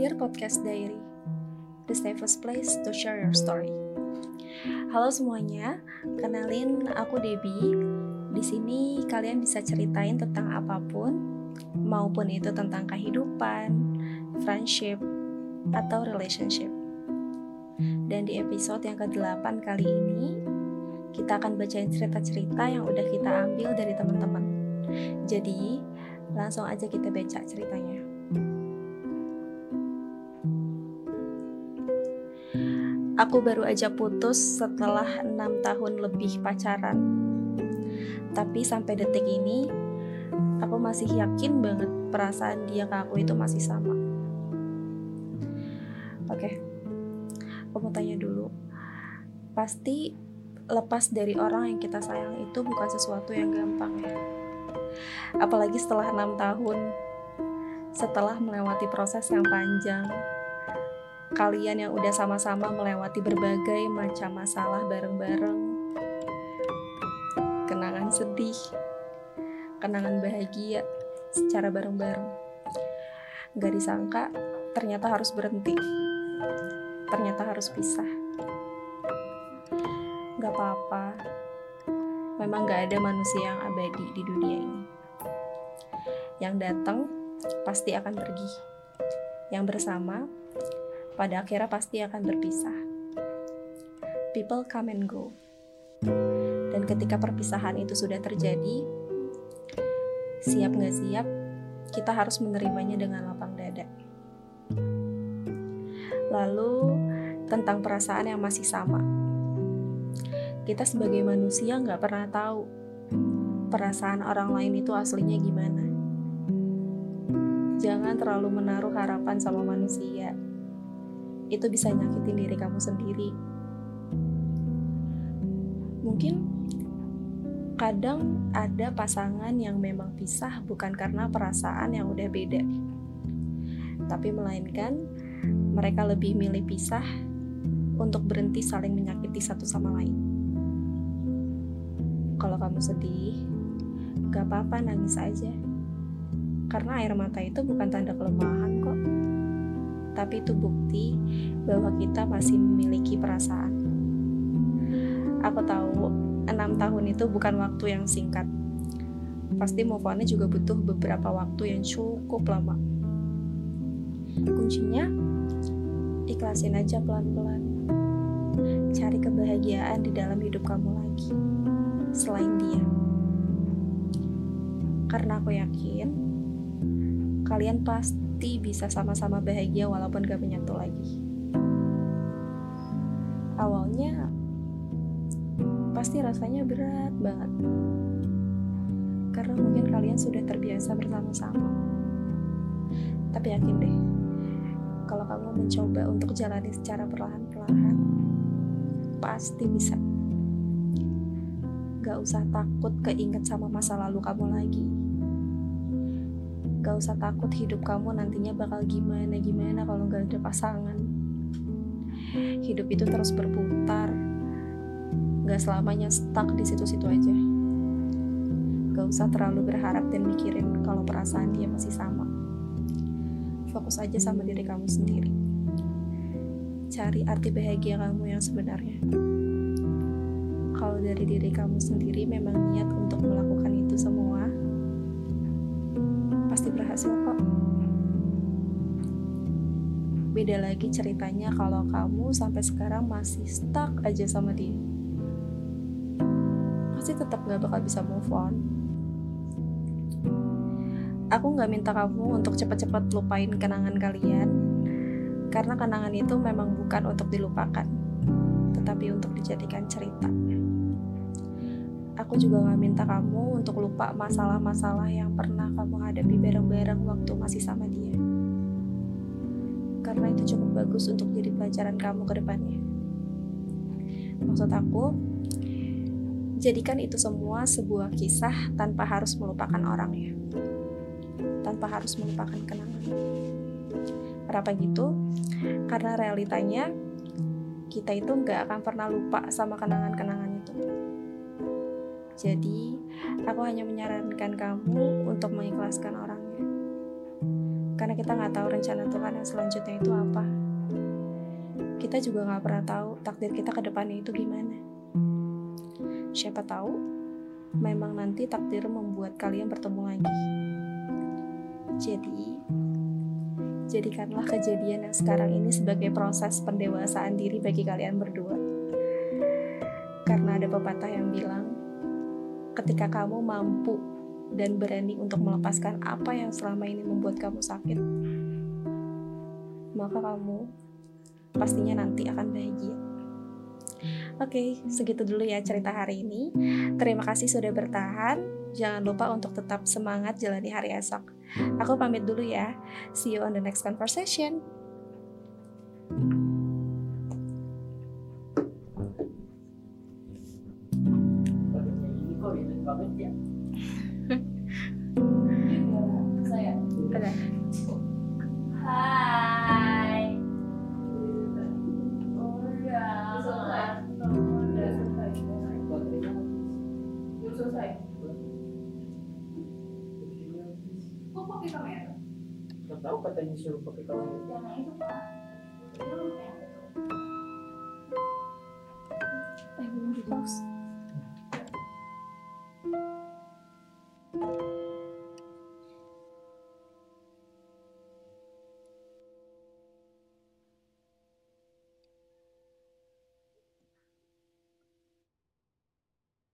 Dear Podcast Diary, the safest place to share your story. Halo semuanya, kenalin aku Debbie. Di sini kalian bisa ceritain tentang apa pun, maupun itu tentang kehidupan, friendship, atau relationship. Dan di episode yang ke-8 kali ini, kita akan bacain cerita-cerita yang udah kita ambil dari teman-teman. Jadi, langsung aja kita baca ceritanya. Aku baru aja putus setelah enam tahun lebih pacaran. Tapi sampai detik ini, aku masih yakin banget perasaan dia ke aku itu masih sama. Oke, aku mau tanya dulu. Pasti lepas dari orang yang kita sayang itu bukan sesuatu yang gampang ya. Apalagi setelah enam tahun, setelah melewati proses yang panjang, kalian yang udah sama-sama melewati berbagai macam masalah bareng-bareng. Kenangan sedih, kenangan bahagia secara bareng-bareng. Gak disangka ternyata harus berhenti. Ternyata harus pisah. Gak apa-apa. Memang gak ada manusia yang abadi di dunia ini. Yang datang pasti akan pergi. Yang bersama pada akhirnya pasti akan berpisah. People come and go. Dan ketika perpisahan itu sudah terjadi, siap nggak siap, kita harus menerimanya dengan lapang dada. Lalu, tentang perasaan yang masih sama. Kita sebagai manusia nggak pernah tahu perasaan orang lain itu aslinya gimana. Jangan terlalu menaruh harapan sama manusia itu bisa nyakitin diri kamu sendiri. Mungkin kadang ada pasangan yang memang pisah bukan karena perasaan yang udah beda, tapi melainkan mereka lebih milih pisah untuk berhenti saling menyakiti satu sama lain. Kalau kamu sedih, gak apa-apa nangis aja. Karena air mata itu bukan tanda kelemahan kok tapi itu bukti bahwa kita masih memiliki perasaan. Aku tahu enam tahun itu bukan waktu yang singkat. Pasti move on juga butuh beberapa waktu yang cukup lama. Kuncinya ikhlasin aja pelan-pelan. Cari kebahagiaan di dalam hidup kamu lagi selain dia. Karena aku yakin kalian pasti pasti bisa sama-sama bahagia walaupun gak menyatu lagi. Awalnya pasti rasanya berat banget. Karena mungkin kalian sudah terbiasa bersama-sama. Tapi yakin deh, kalau kamu mencoba untuk jalani secara perlahan-perlahan, pasti bisa. Gak usah takut keinget sama masa lalu kamu lagi Gak usah takut hidup kamu nantinya bakal gimana-gimana kalau gak ada pasangan. Hidup itu terus berputar. Gak selamanya stuck di situ-situ aja. Gak usah terlalu berharap dan mikirin kalau perasaan dia masih sama. Fokus aja sama diri kamu sendiri. Cari arti bahagia kamu yang sebenarnya. Kalau dari diri kamu sendiri memang Beda lagi ceritanya kalau kamu sampai sekarang masih stuck aja sama dia. Pasti tetap gak bakal bisa move on. Aku gak minta kamu untuk cepat-cepat lupain kenangan kalian, karena kenangan itu memang bukan untuk dilupakan, tetapi untuk dijadikan cerita aku juga gak minta kamu untuk lupa masalah-masalah yang pernah kamu hadapi bareng-bareng waktu masih sama dia. Karena itu cukup bagus untuk jadi pelajaran kamu ke depannya. Maksud aku, jadikan itu semua sebuah kisah tanpa harus melupakan orangnya. Tanpa harus melupakan kenangan. Kenapa gitu? Karena realitanya kita itu nggak akan pernah lupa sama kenangan-kenangan itu jadi, aku hanya menyarankan kamu untuk mengikhlaskan orangnya. Karena kita nggak tahu rencana Tuhan yang selanjutnya itu apa. Kita juga nggak pernah tahu takdir kita ke depannya itu gimana. Siapa tahu, memang nanti takdir membuat kalian bertemu lagi. Jadi, jadikanlah kejadian yang sekarang ini sebagai proses pendewasaan diri bagi kalian berdua. Karena ada pepatah yang bilang, ketika kamu mampu dan berani untuk melepaskan apa yang selama ini membuat kamu sakit, maka kamu pastinya nanti akan bahagia. Oke, segitu dulu ya cerita hari ini. Terima kasih sudah bertahan. Jangan lupa untuk tetap semangat jalani hari esok. Aku pamit dulu ya. See you on the next conversation. ya. Udah. Pakai kamera? Nggak tahu katanya suruh pakai kamera. Jangan itu pak. Eh, belum di pause.